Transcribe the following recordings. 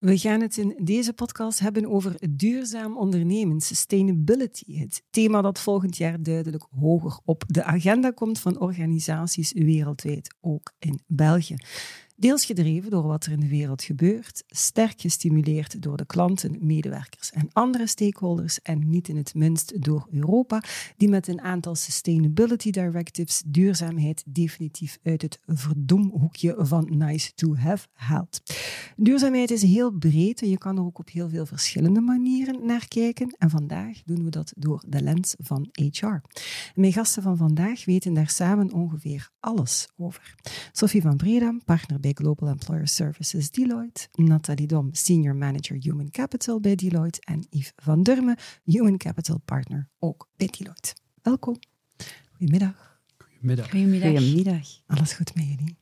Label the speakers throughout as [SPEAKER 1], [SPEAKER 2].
[SPEAKER 1] We gaan het in deze podcast hebben over duurzaam ondernemen, sustainability. Het thema dat volgend jaar duidelijk hoger op de agenda komt van organisaties wereldwijd, ook in België. Deels gedreven door wat er in de wereld gebeurt, sterk gestimuleerd door de klanten, medewerkers en andere stakeholders en niet in het minst door Europa, die met een aantal sustainability directives duurzaamheid definitief uit het verdomhoekje van nice to have haalt. Duurzaamheid is heel breed en je kan er ook op heel veel verschillende manieren naar kijken en vandaag doen we dat door de lens van HR. mijn gasten van vandaag weten daar samen ongeveer alles over. Sophie van Breda, partner bij Global Employer Services Deloitte, Nathalie Dom, Senior Manager Human Capital bij Deloitte en Yves van Durme, Human Capital Partner ook bij Deloitte. Welkom. Goedemiddag.
[SPEAKER 2] Goedemiddag.
[SPEAKER 3] Goedemiddag.
[SPEAKER 1] Goedemiddag. Alles goed met jullie?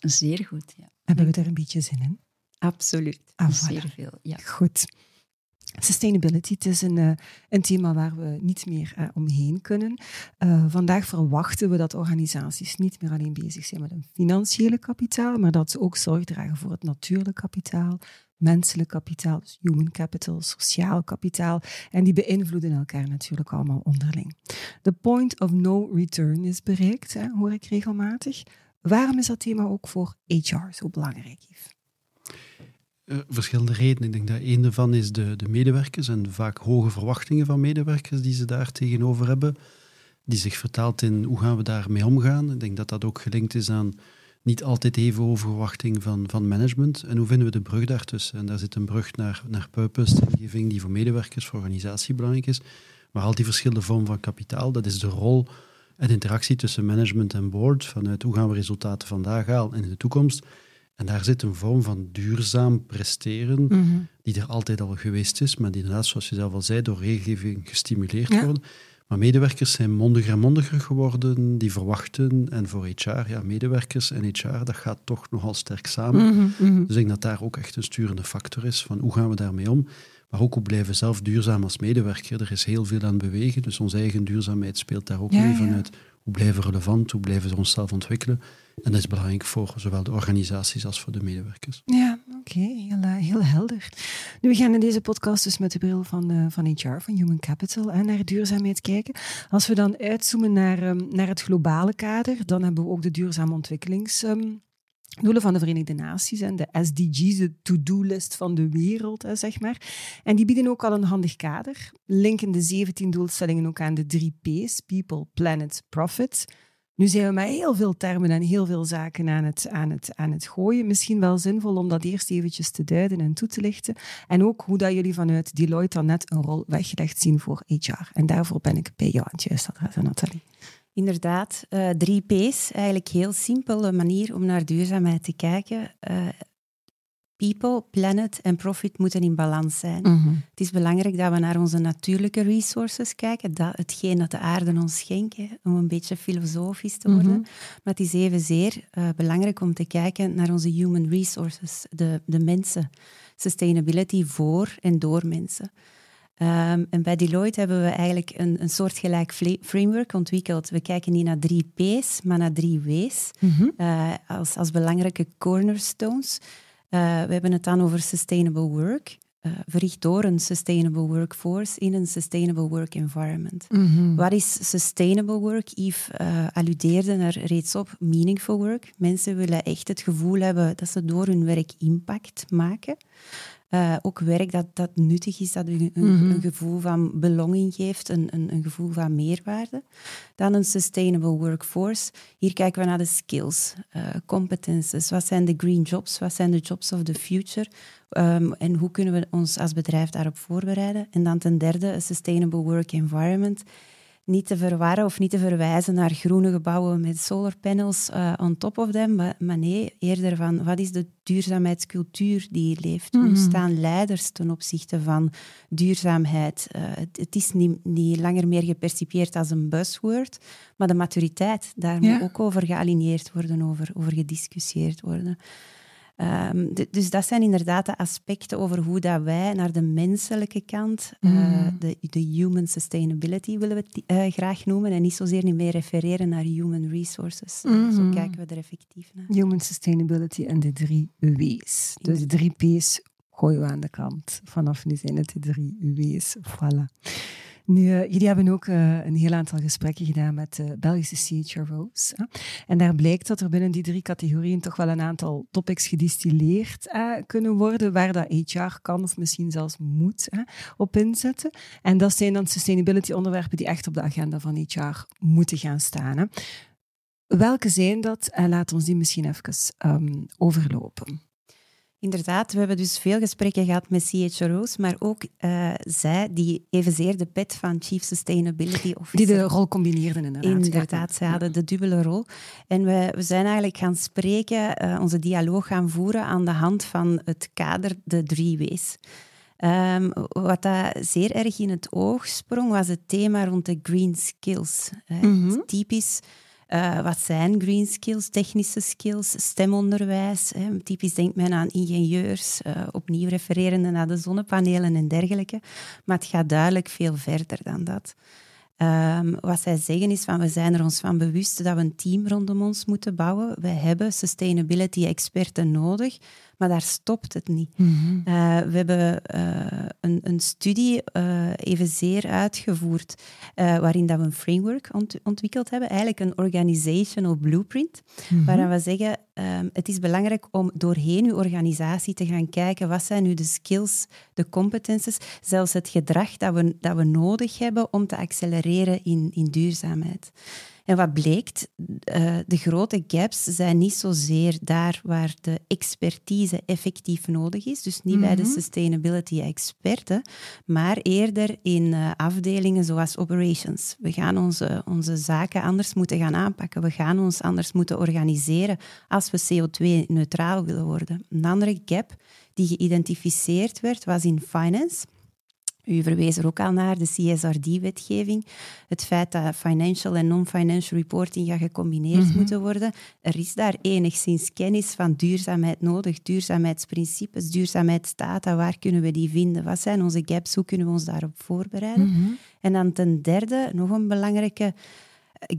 [SPEAKER 3] Zeer goed, ja.
[SPEAKER 1] Hebben we er een beetje zin in?
[SPEAKER 3] Absoluut.
[SPEAKER 1] Ah,
[SPEAKER 3] Zeer veel, ja.
[SPEAKER 1] Goed. Sustainability, het is een, uh, een thema waar we niet meer uh, omheen kunnen. Uh, vandaag verwachten we dat organisaties niet meer alleen bezig zijn met een financiële kapitaal, maar dat ze ook zorg dragen voor het natuurlijk kapitaal, menselijk kapitaal, dus human capital, sociaal kapitaal. En die beïnvloeden elkaar natuurlijk allemaal onderling. De point of no return is bereikt, hoor ik regelmatig. Waarom is dat thema ook voor HR zo belangrijk, Yves?
[SPEAKER 2] Uh, verschillende redenen. Ik denk dat een daarvan is de, de medewerkers en vaak hoge verwachtingen van medewerkers die ze daar tegenover hebben, die zich vertaalt in hoe gaan we daarmee omgaan. Ik denk dat dat ook gelinkt is aan niet altijd even hoge verwachting van, van management. En hoe vinden we de brug daartussen? En daar zit een brug naar, naar purpose, die voor medewerkers, voor organisatie belangrijk is. Maar al die verschillende vormen van kapitaal, dat is de rol en interactie tussen management en board, vanuit hoe gaan we resultaten vandaag halen en in de toekomst. En daar zit een vorm van duurzaam presteren, mm -hmm. die er altijd al geweest is, maar die inderdaad, zoals je zelf al zei, door regelgeving gestimuleerd ja. worden. Maar medewerkers zijn mondiger en mondiger geworden, die verwachten. En voor HR, ja, medewerkers en HR, dat gaat toch nogal sterk samen. Mm -hmm. Dus ik denk dat daar ook echt een sturende factor is, van hoe gaan we daarmee om? Maar ook hoe blijven zelf duurzaam als medewerker? Er is heel veel aan bewegen, dus onze eigen duurzaamheid speelt daar ook ja, mee vanuit. Ja. Hoe blijven we relevant, hoe blijven we onszelf ontwikkelen? En dat is belangrijk voor zowel de organisaties als voor de medewerkers.
[SPEAKER 1] Ja, oké, heel, heel helder. Nu, we gaan in deze podcast dus met de bril van, uh, van HR, van Human Capital, naar duurzaamheid kijken. Als we dan uitzoomen naar, um, naar het globale kader, dan hebben we ook de duurzame ontwikkelings... Um, doelen van de Verenigde Naties en de SDG's, de to-do-list van de wereld, zeg maar. En die bieden ook al een handig kader, linken de 17 doelstellingen ook aan de drie P's, People, Planet, Profit. Nu zijn we met heel veel termen en heel veel zaken aan het, aan, het, aan het gooien. Misschien wel zinvol om dat eerst eventjes te duiden en toe te lichten. En ook hoe dat jullie vanuit Deloitte dan net een rol weggelegd zien voor HR. En daarvoor ben ik bij jou aan het juiste adres, Nathalie.
[SPEAKER 3] Inderdaad, uh, drie P's. Eigenlijk heel simpele manier om naar duurzaamheid te kijken. Uh, people, planet en profit moeten in balans zijn. Mm -hmm. Het is belangrijk dat we naar onze natuurlijke resources kijken, dat, hetgeen dat de aarde ons schenkt, om een beetje filosofisch te worden. Mm -hmm. Maar het is evenzeer uh, belangrijk om te kijken naar onze human resources, de, de mensen. Sustainability voor en door mensen. Um, en bij Deloitte hebben we eigenlijk een, een soortgelijk framework ontwikkeld. We kijken niet naar drie P's, maar naar drie W's mm -hmm. uh, als, als belangrijke cornerstones. Uh, we hebben het dan over sustainable work, uh, verricht door een sustainable workforce in een sustainable work environment. Mm -hmm. Wat is sustainable work? Yves uh, alludeerde er reeds op, meaningful work. Mensen willen echt het gevoel hebben dat ze door hun werk impact maken. Uh, ook werk dat, dat nuttig is, dat een, een, een gevoel van belonging geeft, een, een, een, gevoel van meerwaarde. Dan een sustainable workforce. Hier kijken we naar de skills, uh, competences. Wat zijn de green jobs? Wat zijn de jobs of the future? Um, en hoe kunnen we ons als bedrijf daarop voorbereiden? En dan ten derde, een sustainable work environment. Niet te verwarren of niet te verwijzen naar groene gebouwen met solarpanels uh, on top of them, maar, nee, eerder van wat is de duurzaamheidscultuur die leeft? Hoe mhm. staan leiders ten opzichte van duurzaamheid? Uh, het, is niet, niet langer meer gepercipieerd als een buzzword, maar de maturiteit, daar moet ook over gealineerd worden, over, over gediscussieerd worden. Um, dus dat zijn inderdaad de aspecten over hoe dat wij naar de menselijke kant, uh, de, de, human sustainability willen we uh, graag noemen, en niet zozeer niet meer refereren naar human resources. Mm Zo kijken we er effectief naar.
[SPEAKER 1] Human sustainability en de drie W's. Dus de drie P's gooien we aan de kant. Vanaf nu zijn het de drie W's. Voilà. Nu, uh, jullie hebben ook uh, een heel aantal gesprekken gedaan met uh, Belgische CHRO's. En daar blijkt dat er binnen die drie categorieën toch wel een aantal topics gedistilleerd kunnen worden, waar dat HR kan of misschien zelfs moet op inzetten. En dat zijn dan sustainability onderwerpen die echt op de agenda van HR moeten gaan staan. Hè. Welke zijn dat? En laat ons die misschien even um, overlopen.
[SPEAKER 3] Inderdaad, we hebben dus veel gesprekken gehad met CHRO's, maar ook uh, zij die evenzeer de pet van Chief Sustainability Officer...
[SPEAKER 1] Die de rol combineerden inderdaad.
[SPEAKER 3] Inderdaad, zij hadden de dubbele rol. En we, we zijn eigenlijk gaan spreken, uh, onze dialoog gaan voeren aan de hand van het kader de drie W's. Um, wat dat zeer erg in het oog sprong, was het thema rond de green skills. Mm -hmm. Typisch uh, wat zijn green skills, technische skills, stemonderwijs? Hè. Typisch denkt men aan ingenieurs, uh, opnieuw refererende naar de zonnepanelen en dergelijke. Maar het gaat duidelijk veel verder dan dat. Um, wat zij zeggen is van we zijn er ons van bewust dat we een team rondom ons moeten bouwen. We hebben sustainability experten nodig, maar daar stopt het niet. Mm -hmm. uh, we hebben uh, een, een, studie uh, evenzeer uitgevoerd waarin dat we een framework ont ontwikkeld hebben, eigenlijk een organizational blueprint, mm -hmm. waarin we zeggen um, het is belangrijk om doorheen uw organisatie te gaan kijken wat zijn nu de skills, de competences, zelfs het gedrag dat we, dat we nodig hebben om te accelereren in, in duurzaamheid. En wat blijkt, uh, de grote gaps zijn niet zozeer daar waar de expertise effectief nodig is, dus niet bij de mhm. sustainability experten, maar eerder in uh, afdelingen zoals operations. We gaan onze, onze zaken anders moeten gaan aanpakken, we gaan ons anders moeten organiseren als we CO2-neutraal willen worden. Een andere gap die geïdentificeerd werd was in finance. U verwees er ook al naar, de CSRD-wetgeving. Het feit dat financial en non-financial reporting gaat gecombineerd mm moeten worden. Er is daar enigszins kennis van duurzaamheid nodig, duurzaamheidsprincipes, duurzaamheidsdata. Waar kunnen we die vinden? Wat zijn onze gaps? Hoe kunnen we ons daarop voorbereiden? Mhm. En dan ten derde, nog een belangrijke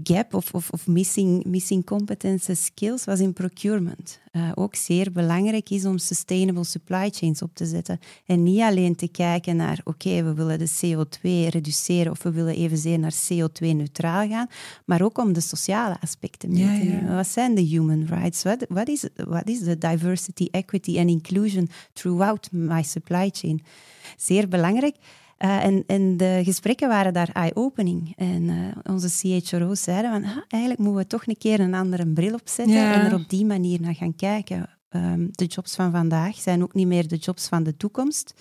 [SPEAKER 3] gap of, of, of missing, missing competence skills was in procurement. Uh, ook zeer belangrijk is om sustainable supply chains op te zetten. En niet alleen te kijken naar, oké, we willen de CO2 reduceren of we willen evenzeer naar CO2-neutraal gaan, maar ook om de sociale aspecten mee te nemen. Wat zijn de human rights? Wat, wat, is, wat is de diversity, equity en inclusion throughout my supply chain? Zeer belangrijk. Uh, en, en, de gesprekken waren daar eye-opening. En uh, onze CHRO's zeiden van, ah, eigenlijk moeten we toch een keer een andere bril opzetten ja. en er op die manier naar gaan kijken. Um, de jobs van vandaag zijn ook niet meer de jobs van de toekomst.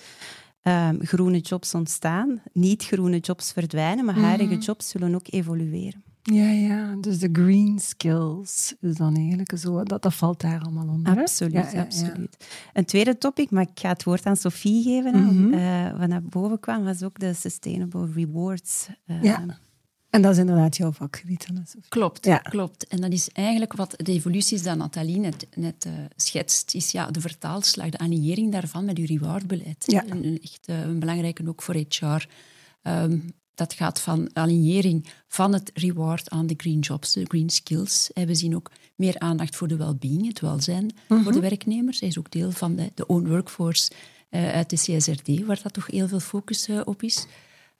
[SPEAKER 3] Um, groene jobs ontstaan, niet-groene jobs verdwijnen, maar huidige mm. jobs zullen ook evolueren.
[SPEAKER 1] Ja, ja, dus de green skills is dan eigenlijk zo, dat, dat valt daar allemaal onder.
[SPEAKER 3] Absoluut, absoluut. Een tweede topic, maar ik ga het woord aan Sophie geven. Mm -hmm. uh, wat naar boven kwam, was ook de sustainable rewards.
[SPEAKER 1] Uh, ja. En dat is inderdaad jouw vakgebied.
[SPEAKER 4] Klopt, ja. klopt. En dat is eigenlijk wat de evoluties die Nathalie net, net uh, schetst, is ja, de vertaalslag, de annihering daarvan met uw rewardbeleid. Ja. Een, echt een belangrijke ook voor HR. Um, ehm, dat gaat van alignering van het reward aan de green jobs, de green skills. We zien ook meer aandacht voor de well-being, het welzijn voor de mhm. werknemers. Hij is ook deel van de, de own workforce uh, uit de CSRD, waar dat toch heel veel focus uh, op is.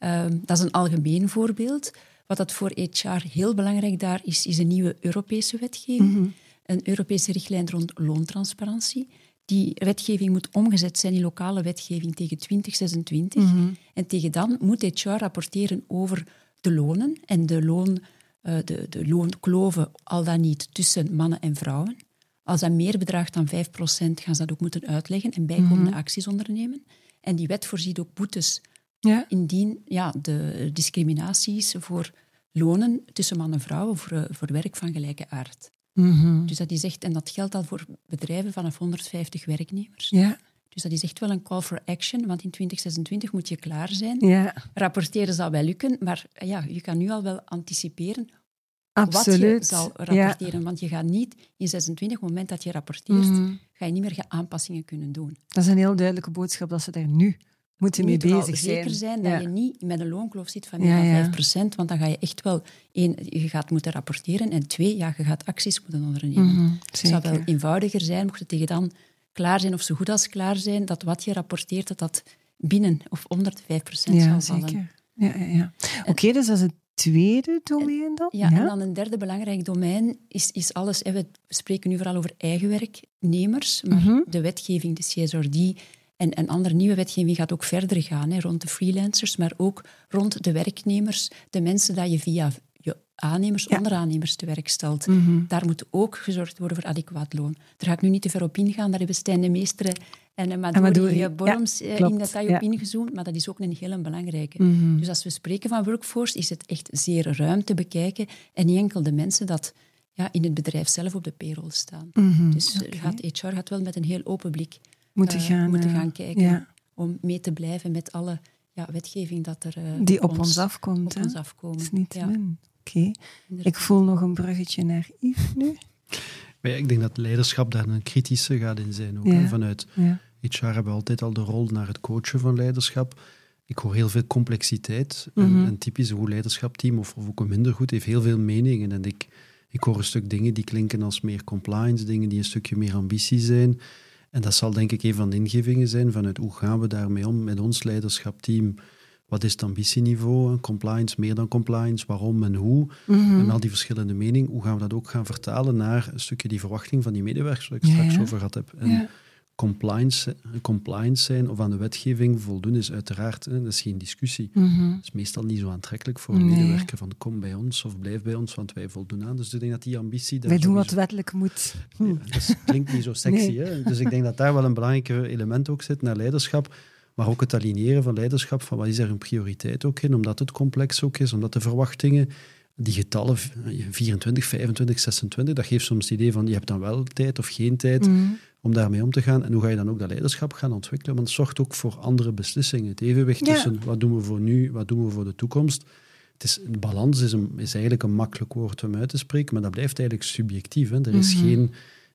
[SPEAKER 4] Uh, dat is een algemeen voorbeeld. Wat dat voor HR heel belangrijk daar is, is een nieuwe Europese wetgeving. Mhm. Een Europese richtlijn rond loontransparantie die wetgeving moet omgezet zijn in lokale wetgeving tegen 2026. Mhm. En tegen dan moet HR rapporteren over de lonen en de, loon, uh, de, de loonkloven, al dan niet tussen mannen en vrouwen. Als dat meer bedraagt dan 5%, gaan ze dat ook moeten uitleggen en bijkomende mhm. acties ondernemen. En die wet voorziet ook boetes ja. indien ja, de discriminaties voor lonen tussen man en vrouw voor, voor werk van gelijke aard.
[SPEAKER 1] Mhm.
[SPEAKER 4] Dus dat is echt, en dat geldt al voor bedrijven vanaf 150 werknemers.
[SPEAKER 1] Ja,
[SPEAKER 4] Dus dat is echt wel een call for action, want in 2026 moet je klaar zijn.
[SPEAKER 1] ja,
[SPEAKER 4] Rapporteren zal wel lukken, maar ja, je kan nu al wel anticiperen wat je
[SPEAKER 1] absoluut.
[SPEAKER 4] zal
[SPEAKER 1] Ja.
[SPEAKER 4] rapporteren. Want je gaat niet in 26, op het moment dat je rapporteert,
[SPEAKER 1] Mhm.
[SPEAKER 4] ga je niet meer aanpassingen kunnen doen.
[SPEAKER 1] Dat is een heel duidelijke boodschap dat ze daar nu moeten
[SPEAKER 4] Je
[SPEAKER 1] mee
[SPEAKER 4] moet
[SPEAKER 1] bezig zijn.
[SPEAKER 4] zeker zijn dat
[SPEAKER 1] Ja.
[SPEAKER 4] je niet met een loonkloof zit van meer
[SPEAKER 1] Ja,
[SPEAKER 4] dan
[SPEAKER 1] ja.
[SPEAKER 4] 5%, want dan ga je echt wel, één, je gaat moeten rapporteren en twee, ja, je gaat acties moeten ondernemen.
[SPEAKER 1] Mhm,
[SPEAKER 4] Het zou wel eenvoudiger zijn, mocht het tegen dan klaar zijn of zo goed als klaar zijn, dat wat je rapporteert, dat dat binnen of onder de 5%
[SPEAKER 1] Ja,
[SPEAKER 4] zal vallen.
[SPEAKER 1] zeker. Ja, ja, ja. Oké, dus dat is het tweede domein dan?
[SPEAKER 4] Ja, en dan een derde belangrijk domein is, is alles. hè, We spreken nu vooral over eigen werknemers, maar
[SPEAKER 1] Mhm.
[SPEAKER 4] de wetgeving, de CSRD en, en andere nieuwe wetgeving gaat ook verder gaan hè, rond de freelancers, maar ook rond de werknemers, de mensen dat je via je aannemers,
[SPEAKER 1] Ja.
[SPEAKER 4] onderaannemers te werk stelt.
[SPEAKER 1] Mhm.
[SPEAKER 4] Daar moet ook gezorgd worden voor adequaat loon. Daar ga ik nu niet te ver op ingaan, daar hebben Stijn de Meester en eh,
[SPEAKER 1] ja,
[SPEAKER 4] eh, Borms eh, in detail
[SPEAKER 1] ja.
[SPEAKER 4] op ingezoomd, maar dat is ook een hele belangrijke.
[SPEAKER 1] Mhm.
[SPEAKER 4] Dus als we spreken van workforce, is het echt zeer ruim te bekijken en niet enkel de mensen dat ja, in het bedrijf zelf op de payroll staan.
[SPEAKER 1] Mhm.
[SPEAKER 4] Dus
[SPEAKER 1] Oké.
[SPEAKER 4] gaat, HR gaat wel met een heel open blik
[SPEAKER 1] moeten,
[SPEAKER 4] eh,
[SPEAKER 1] gaan,
[SPEAKER 4] moeten
[SPEAKER 1] eh,
[SPEAKER 4] gaan kijken
[SPEAKER 1] ja,
[SPEAKER 4] om mee te blijven met alle ja, wetgeving dat er eh,
[SPEAKER 1] die op ons afkomt.
[SPEAKER 4] op
[SPEAKER 1] hè.
[SPEAKER 4] ons afkomen.
[SPEAKER 1] Dat is niet te
[SPEAKER 4] Ja,
[SPEAKER 1] min. Oké. Ik voel nog een bruggetje naar Yves nu.
[SPEAKER 2] Maar ja, ik denk dat leiderschap daar een kritische gaat in zijn. Ook,
[SPEAKER 1] Ja.
[SPEAKER 2] Vanuit
[SPEAKER 1] Ja.
[SPEAKER 2] HR hebben we altijd al de rol naar het coachen van leiderschap. Ik hoor heel veel complexiteit. En
[SPEAKER 1] Mhm.
[SPEAKER 2] een typisch goed leiderschapteam, of, of ook een minder goed, heeft heel veel meningen. En ik, ik hoor een stuk dingen die klinken als meer compliance, dingen die een stukje meer ambitie zijn. En dat zal denk ik een van de ingevingen zijn vanuit hoe gaan we daarmee om met ons leiderschapteam. Wat is het ambitieniveau? Compliance, meer dan compliance, waarom en hoe?
[SPEAKER 1] Mhm.
[SPEAKER 2] En al die verschillende meningen, hoe gaan we dat ook gaan vertalen naar een stukje die verwachting van die medewerkers, waar ik
[SPEAKER 1] Ja,
[SPEAKER 2] straks
[SPEAKER 1] ja.
[SPEAKER 2] over gehad heb. En
[SPEAKER 1] Ja.
[SPEAKER 2] Compliance, compliance zijn of aan de wetgeving voldoen is uiteraard, hè, dat is geen discussie.
[SPEAKER 1] Mhm.
[SPEAKER 2] Dat is meestal niet zo aantrekkelijk voor een
[SPEAKER 1] Nee.
[SPEAKER 2] medewerker van kom bij ons of blijf bij ons, want wij voldoen aan. Dus ik denk dat die ambitie...
[SPEAKER 1] Wij doen wat wettelijk moet. Hm.
[SPEAKER 2] ja, dat klinkt niet zo sexy.
[SPEAKER 1] Nee.
[SPEAKER 2] Hè? Dus ik denk dat daar wel een belangrijk element ook zit naar leiderschap. Maar ook het aligneren van leiderschap, van wat is er een prioriteit ook in, omdat het complex ook is, omdat de verwachtingen, die getallen 24, 25, 26, dat geeft soms het idee van je hebt dan wel tijd of geen tijd
[SPEAKER 1] Mhm.
[SPEAKER 2] Om daarmee om te gaan. En hoe ga je dan ook dat leiderschap gaan ontwikkelen? Want het zorgt ook voor andere beslissingen. Het evenwicht
[SPEAKER 1] Ja.
[SPEAKER 2] tussen wat doen we voor nu, wat doen we voor de toekomst. Het is, de balans is, een, is eigenlijk een makkelijk woord om uit te spreken, maar dat blijft eigenlijk subjectief. Hè? Er is
[SPEAKER 1] Mhm.
[SPEAKER 2] geen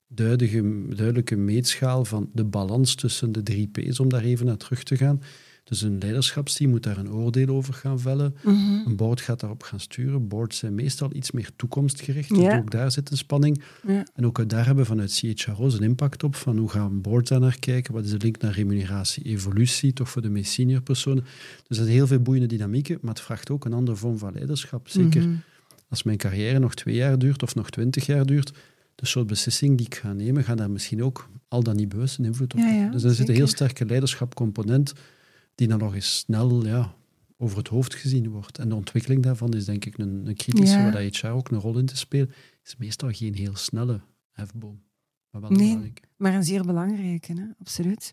[SPEAKER 2] duidelijke, duidelijke meetschaal van de balans tussen de drie P's, om daar even naar terug te gaan. Dus een leiderschapsteam moet daar een oordeel over gaan vellen.
[SPEAKER 1] Mhm.
[SPEAKER 2] Een board gaat daarop gaan sturen. Boards zijn meestal iets meer toekomstgericht, dus ook daar zit een spanning.
[SPEAKER 1] Ja.
[SPEAKER 2] En ook daar hebben we vanuit CHRO's een impact op, van hoe gaan boards daar naar kijken, wat is de link naar remuneratie, evolutie, toch voor de meest senior personen. Dus er zijn heel veel boeiende dynamieken, maar het vraagt ook een andere vorm van leiderschap. Zeker
[SPEAKER 1] Mhm.
[SPEAKER 2] als mijn carrière nog twee jaar duurt of nog twintig jaar duurt, de soort beslissing die ik ga nemen, gaat daar misschien ook al dan niet bewust een invloed op
[SPEAKER 1] Ja,
[SPEAKER 2] hebben. dus er zit een heel sterke leiderschapcomponent die dan nog eens snel ja, over het hoofd gezien wordt. En de ontwikkeling daarvan is denk ik een, een kritische,
[SPEAKER 1] Ja.
[SPEAKER 2] waar HR ook een rol in te spelen, is meestal geen heel snelle hefboom. Maar wel
[SPEAKER 1] Nee.
[SPEAKER 2] belangrijk.
[SPEAKER 1] Maar een zeer belangrijke, hè? absoluut.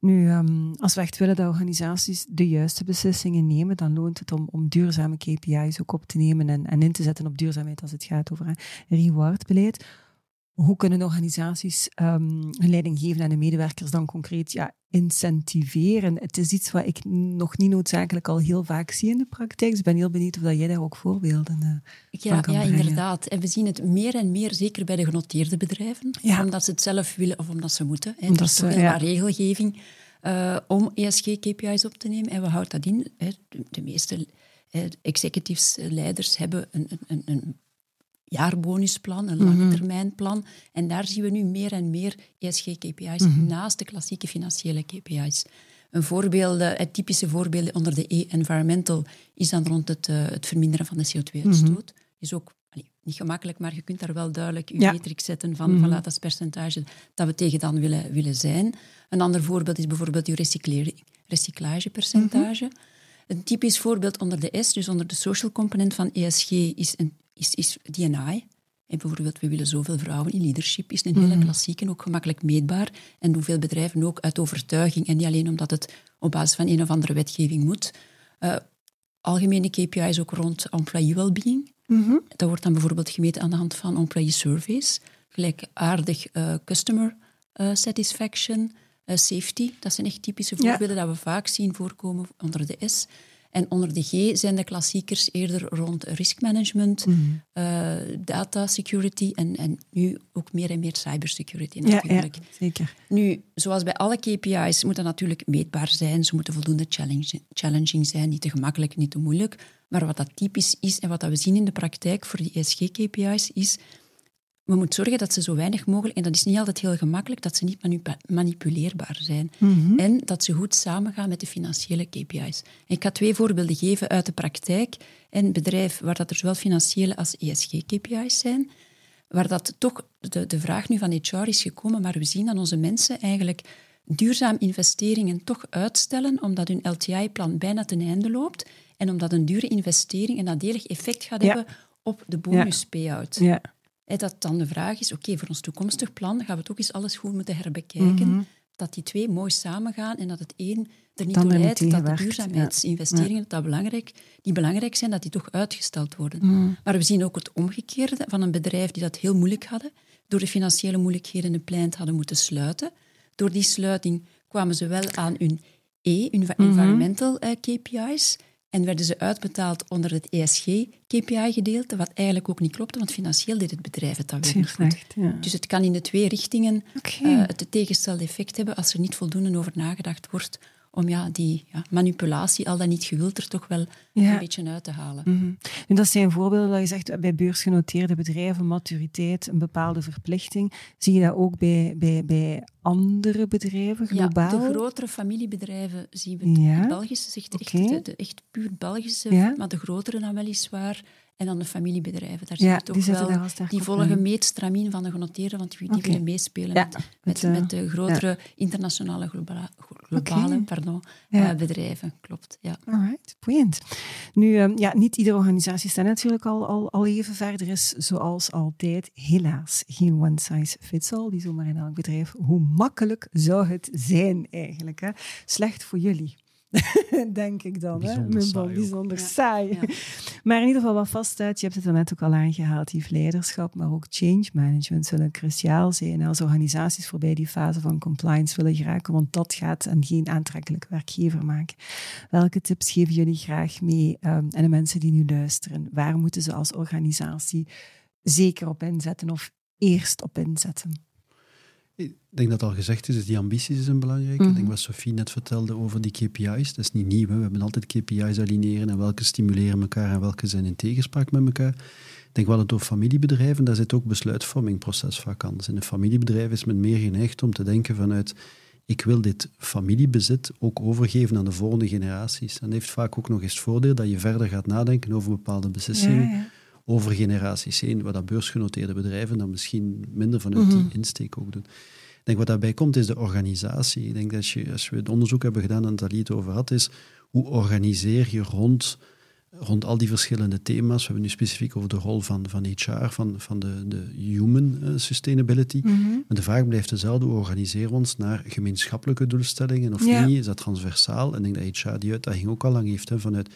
[SPEAKER 1] Nu, ehm, als we echt willen dat organisaties de juiste beslissingen nemen, dan loont het om, om duurzame KPI's ook op te nemen en, en in te zetten op duurzaamheid als het gaat over rewardbeleid. Hoe kunnen organisaties hun leiding geven aan de medewerkers dan concreet ja, incentiveren? Het is iets wat ik nog niet noodzakelijk al heel vaak zie in de praktijk. Dus ik ben heel benieuwd of dat jij daar ook voorbeelden eh,
[SPEAKER 4] Ja,
[SPEAKER 1] van kan
[SPEAKER 4] ja
[SPEAKER 1] brengen.
[SPEAKER 4] inderdaad. En we zien het meer en meer, zeker bij de genoteerde bedrijven,
[SPEAKER 1] Ja.
[SPEAKER 4] omdat ze het zelf willen of omdat ze moeten. Hè.
[SPEAKER 1] Omdat
[SPEAKER 4] er
[SPEAKER 1] ze- ja.
[SPEAKER 4] regelgeving eh, om ESG-KPI's op te nemen. En we houden dat in. Hè. De, de meeste eh, executives, leiders hebben een, een, een jaarbonusplan, een
[SPEAKER 1] Mhm.
[SPEAKER 4] langetermijnplan. En daar zien we nu meer en meer ESG-KPI's
[SPEAKER 1] Mhm.
[SPEAKER 4] naast de klassieke financiële KPI's. Een voorbeeld, eh, het typische voorbeeld onder de E-environmental is dan rond het, eh, het verminderen van de CO2-uitstoot. Is ook allee, niet gemakkelijk, maar je kunt daar wel duidelijk je
[SPEAKER 1] Ja.
[SPEAKER 4] matrix zetten van,
[SPEAKER 1] Mhm.
[SPEAKER 4] van laat dat percentage dat we tegen dan willen, willen zijn. Een ander voorbeeld is bijvoorbeeld je recyclering- recyclagepercentage.
[SPEAKER 1] Mhm.
[SPEAKER 4] Een typisch voorbeeld onder de S, dus onder de social component van ESG, is, een, is, is D&I. En bijvoorbeeld, we willen zoveel vrouwen in leadership, is een hele
[SPEAKER 1] Mhm.
[SPEAKER 4] klassieke, ook gemakkelijk meetbaar. En doen veel bedrijven ook uit overtuiging en niet alleen omdat het op basis van een of andere wetgeving moet. Eh, algemene KPI's ook rond employee well-being. Mm Dat wordt dan bijvoorbeeld gemeten aan de hand van employee surveys, gelijkaardig uh, customer uh, satisfaction, uh, safety. Dat zijn echt typische voorbeelden dat we vaak zien voorkomen onder de S. En onder de G zijn de klassiekers eerder rond riskmanagement, mm. uh, data security en, en nu ook meer en meer cybersecurity natuurlijk.
[SPEAKER 1] Ja, zeker.
[SPEAKER 4] Nu, zoals bij alle KPI's moet dat natuurlijk meetbaar zijn. Ze moeten voldoende challenging zijn, niet te gemakkelijk, niet te moeilijk. Maar wat dat typisch is en wat dat we zien in de praktijk voor die ESG-KPI's is we moeten zorgen dat ze zo weinig mogelijk, en dat is niet altijd heel gemakkelijk, dat ze niet manipuleerbaar zijn. Mhm. En dat ze goed samengaan met de financiële KPI's. ik ga twee voorbeelden geven uit de praktijk. Een bedrijf waar dat er zowel financiële als ESG-KPI's zijn, waar dat toch de, de vraag nu van HR is gekomen, maar we zien dat onze mensen eigenlijk duurzaam investeringen toch uitstellen, omdat hun LTI-plan bijna ten einde loopt en omdat een dure investering een nadelig effect gaat hebben op de bonus-payout.
[SPEAKER 1] Ja.
[SPEAKER 4] Dat dan de vraag is, oké, voor ons toekomstig plan gaan we toch eens alles goed moeten herbekijken. Mhm. Dat die twee mooi samengaan en dat het één er niet toe leidt dat de duurzaamheidsinvesteringen, dat belangrijk, die belangrijk zijn, dat die toch uitgesteld worden. Mhm. Maar we zien ook het omgekeerde van een bedrijf die dat heel moeilijk hadden, door de financiële moeilijkheden een plant hadden moeten sluiten. Door die sluiting kwamen ze wel aan hun E, hun mhm. environmental eh, KPI's, en werden ze uitbetaald onder het ESG-KPI-gedeelte, wat eigenlijk ook niet klopte, want financieel deed het bedrijf het dan weer niet goed. Ja. Dus het kan in de twee richtingen okay. uh, het tegenstelde effect hebben als er niet voldoende over nagedacht wordt om ja, die ja, manipulatie, al dan niet gewild, er toch wel een beetje uit te halen.
[SPEAKER 1] Mm en dat zijn voorbeelden dat je zegt bij beursgenoteerde bedrijven, maturiteit, een bepaalde verplichting. Zie je dat ook bij, bij, bij andere bedrijven globaal?
[SPEAKER 4] Ja, de grotere familiebedrijven zien we. Ja. De Belgische, zegt echt, de, echt puur Belgische, maar de grotere dan weliswaar. En dan de familiebedrijven. Daar ja, toch die wel, die volgen mee het stramien van de genoteerde, want die, willen meespelen met, met, met, met, de grotere internationale globale, globale pardon, uh, bedrijven. Klopt, ja.
[SPEAKER 1] Alright, boeiend. Nu, um, ja, niet iedere organisatie staat natuurlijk al, al, al even verder. Er is zoals altijd helaas geen one size fits all. Die zomaar in elk bedrijf. Hoe makkelijk zou het zijn eigenlijk? Hè? Slecht voor jullie. denk ik dan.
[SPEAKER 2] Bijzonder hè?
[SPEAKER 1] saai. Bijzonder saai. Maar in ieder geval wat vaststaat, je hebt het er net ook al aangehaald, die leiderschap, maar ook change management zullen cruciaal zijn als organisaties voorbij die fase van compliance willen geraken, want dat gaat een geen aantrekkelijke werkgever maken. Welke tips geven jullie graag mee um, en de mensen die nu luisteren? Waar moeten ze als organisatie zeker op inzetten of eerst op inzetten?
[SPEAKER 2] Ik denk dat al gezegd is, die ambities is een belangrijke. Ik denk mhm. wat Sophie net vertelde over die KPI's. Dat is niet nieuw. Hè. We hebben altijd KPI's aligneren en welke stimuleren elkaar en welke zijn in tegenspraak met elkaar. Ik denk wel het over familiebedrijven, daar zit ook besluitvormingproces vaak aan. Dus in een familiebedrijf is men meer geneigd om te denken vanuit ik wil dit familiebezit ook overgeven aan de volgende generaties. En dat heeft vaak ook nog eens het voordeel dat je verder gaat nadenken over bepaalde beslissingen. Over generaties heen, wat dat beursgenoteerde bedrijven dan misschien minder vanuit die mhm. insteek ook doen denk wat daarbij komt, is de organisatie. Ik denk dat je, als we het onderzoek hebben gedaan en het het over had, is hoe organiseer je rond, rond al die verschillende thema's. We hebben nu specifiek over de rol van, van HR, van, van de, de human eh, sustainability. Mm Maar de vraag blijft dezelfde, hoe organiseren we ons naar gemeenschappelijke doelstellingen of niet? Is dat transversaal? En ik denk dat HR die uitdaging ook al lang heeft, hè, vanuit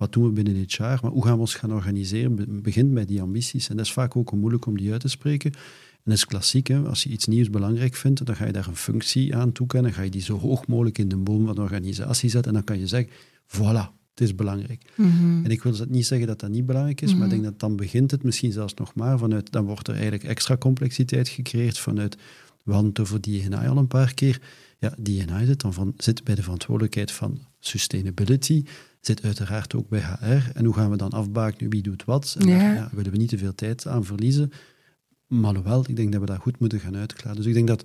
[SPEAKER 2] wat doen we binnen HR, maar hoe gaan we ons gaan organiseren? Begint bij die ambities. En dat is vaak ook moeilijk om die uit te spreken. En dat is klassiek, hè? als je iets nieuws belangrijk vindt, dan ga je daar een functie aan toekennen, ga je die zo hoog mogelijk in de boom van de organisatie zetten en dan kan je zeggen, voilà, het is belangrijk. Mhm. En ik wil niet zeggen dat dat niet belangrijk is, maar ik denk dat dan begint het misschien zelfs nog maar vanuit, dan wordt er eigenlijk extra complexiteit gecreëerd vanuit, we hadden het over DNI al een paar keer, ja, DNI zit dan van, zit bij de verantwoordelijkheid van sustainability, zit uiteraard ook bij HR. En hoe gaan we dan afbaken, wie doet wat? En daar ja, willen we niet te veel tijd aan verliezen. Maar wel, ik denk dat we dat goed moeten gaan uitklaren. Dus ik denk dat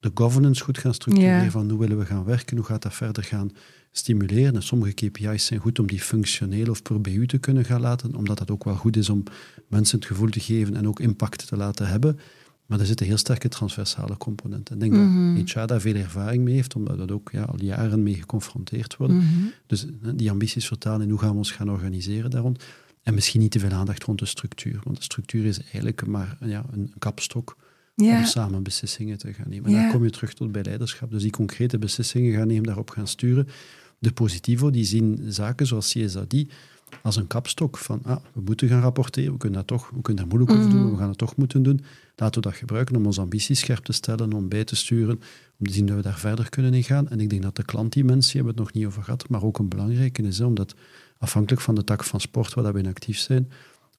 [SPEAKER 2] de governance goed gaan structureren van hoe willen we gaan werken, hoe gaat dat verder gaan stimuleren. En sommige KPI's zijn goed om die functioneel of per BU te kunnen gaan laten, omdat dat ook wel goed is om mensen het gevoel te geven en ook impact te laten hebben. Maar er zitten heel sterke transversale componenten. Ik denk dat mhm. HR daar veel ervaring mee heeft, omdat we dat ook ja, al jaren mee geconfronteerd worden. Mhm. Dus die ambities vertalen en hoe gaan we ons gaan organiseren daar rond. En misschien niet te veel aandacht rond de structuur. Want de structuur is eigenlijk maar ja, een kapstok om samen beslissingen te gaan nemen. En dan kom je terug tot bij leiderschap. Dus die concrete beslissingen gaan nemen, daarop gaan sturen. De positivo, die zien zaken zoals CSRD als een kapstok van ah, we moeten gaan rapporteren, we kunnen, dat toch, we kunnen daar moeilijk over doen, maar we gaan het toch moeten doen. Laten we dat gebruiken om onze ambities scherp te stellen, om bij te sturen, om te zien dat we daar verder kunnen in gaan. En ik denk dat de klantdimensie, hebben we het nog niet over gehad, maar ook een belangrijke is, omdat afhankelijk van de tak van sport waar we in actief zijn,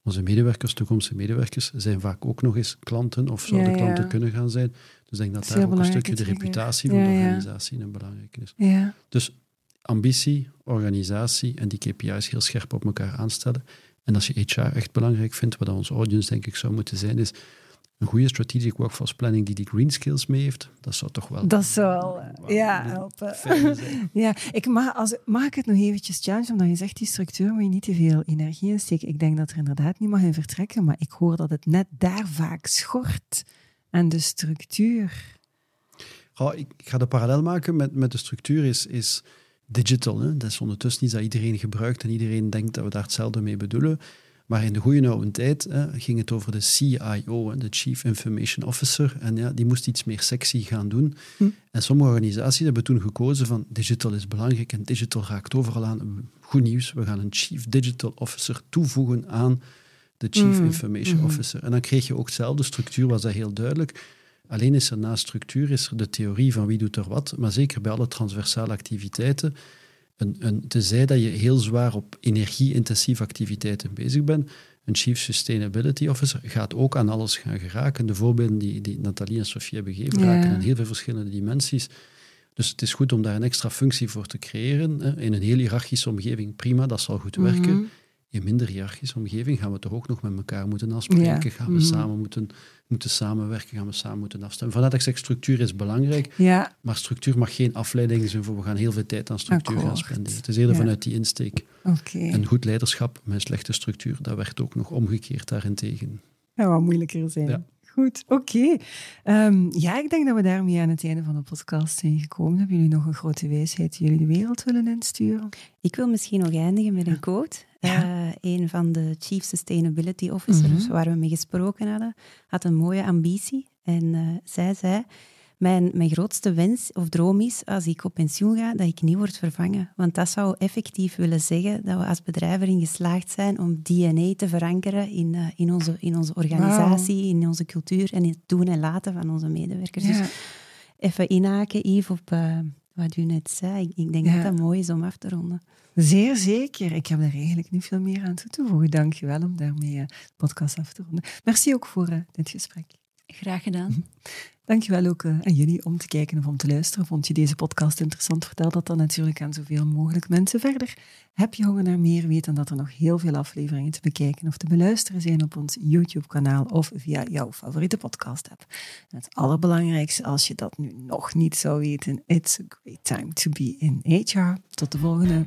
[SPEAKER 2] onze medewerkers, toekomstige medewerkers, zijn vaak ook nog eens klanten of zouden klanten kunnen gaan zijn. Dus ik denk dat daar ook een stukje de reputatie van de organisatie een belangrijke is. Dus ambitie, organisatie en die KPI's heel scherp op elkaar aanstellen. En als je HR echt belangrijk vindt, wat onze audience denk ik zou moeten zijn, is een goede strategic workforce planning die die green skills mee heeft, dat zou toch wel...
[SPEAKER 1] Dat zou wel, ja, helpen. ja, ik mag, als, mag ik het nog eventjes challenge, omdat je zegt, die structuur moet je niet te veel energie in steken. Ik denk dat er inderdaad niet mag in vertrekken, maar ik hoor dat het net daar vaak schort aan de structuur.
[SPEAKER 2] Oh, ik, ga de parallel maken met, met de structuur, is... is digital. Hè? Dat is ondertussen iets dat iedereen gebruikt en iedereen denkt dat we daar hetzelfde mee bedoelen. Maar in de goede oude tijd hè, ging het over de CIO, de Chief Information Officer. En ja, die moest iets meer sexy gaan doen. Hm. En sommige organisaties hebben toen gekozen van digital is belangrijk en digital raakt overal aan. Goed nieuws, we gaan een Chief Digital Officer toevoegen aan de Chief hm. Information hm. Officer. En dan kreeg je ook dezelfde structuur, was dat heel duidelijk. Alleen is er na structuur is er de theorie van wie doet er wat, maar zeker bij alle transversale activiteiten. Een, een, tenzij dat je heel zwaar op energie-intensieve activiteiten bezig bent, een Chief Sustainability Officer gaat ook aan alles gaan geraken. De voorbeelden die, die Nathalie en Sofie hebben gegeven, raken in heel veel verschillende dimensies. Dus het is goed om daar een extra functie voor te creëren. In een heel hiërarchische omgeving, prima, dat zal goed werken. Mhm. In minder hiërarchische omgeving gaan we toch ook nog met elkaar moeten afspreken. Gaan we mhm. samen moeten moeten samenwerken, gaan we samen moeten afstemmen. Vandaar dat ik zeg, structuur is belangrijk,
[SPEAKER 1] ja.
[SPEAKER 2] maar structuur mag geen afleiding zijn voor we gaan heel veel tijd aan structuur gaan spenderen. Het is eerder vanuit die insteek.
[SPEAKER 1] Okay.
[SPEAKER 2] En goed leiderschap met slechte structuur, dat werkt ook nog omgekeerd daarentegen.
[SPEAKER 1] Dat wat moeilijker zijn. Ja. Goed, oké. Ehm, ja, ik denk dat we daarmee aan het einde van de podcast zijn gekomen. Hebben jullie nog een grote wijsheid die jullie de wereld willen insturen?
[SPEAKER 3] Ik wil misschien nog eindigen met een quote. Ja. Uh, een van de Chief Sustainability Officers, mhm. waar we mee gesproken hadden, had een mooie ambitie. En uh, zij zei, mijn, mijn grootste wens of droom is, als ik op pensioen ga, dat ik niet word vervangen. Want dat zou effectief willen zeggen dat we als bedrijf erin geslaagd zijn om DNA te verankeren in, uh, in, onze, in onze organisatie, in onze cultuur en in het doen en laten van onze medewerkers. Dus even inhaken, Yves, op wat u net zei. Ik denk dat dat mooi is om af te ronden.
[SPEAKER 1] Zeer zeker. Ik heb er eigenlijk niet veel meer aan toe te voegen. Dank je wel om daarmee uh, de podcast af te ronden. Merci ook voor uh, dit gesprek.
[SPEAKER 4] Graag gedaan.
[SPEAKER 1] Dankjewel ook aan jullie om te kijken of om te luisteren. Vond je deze podcast interessant? Vertel dat dan natuurlijk aan zoveel mogelijk mensen. Verder, heb je honger naar meer? Weet dan dat er nog heel veel afleveringen te bekijken of te beluisteren zijn op ons YouTube-kanaal of via jouw favoriete podcast-app. Het allerbelangrijkste, als je dat nu nog niet zou weten, it's a great time to be in HR. Tot de volgende.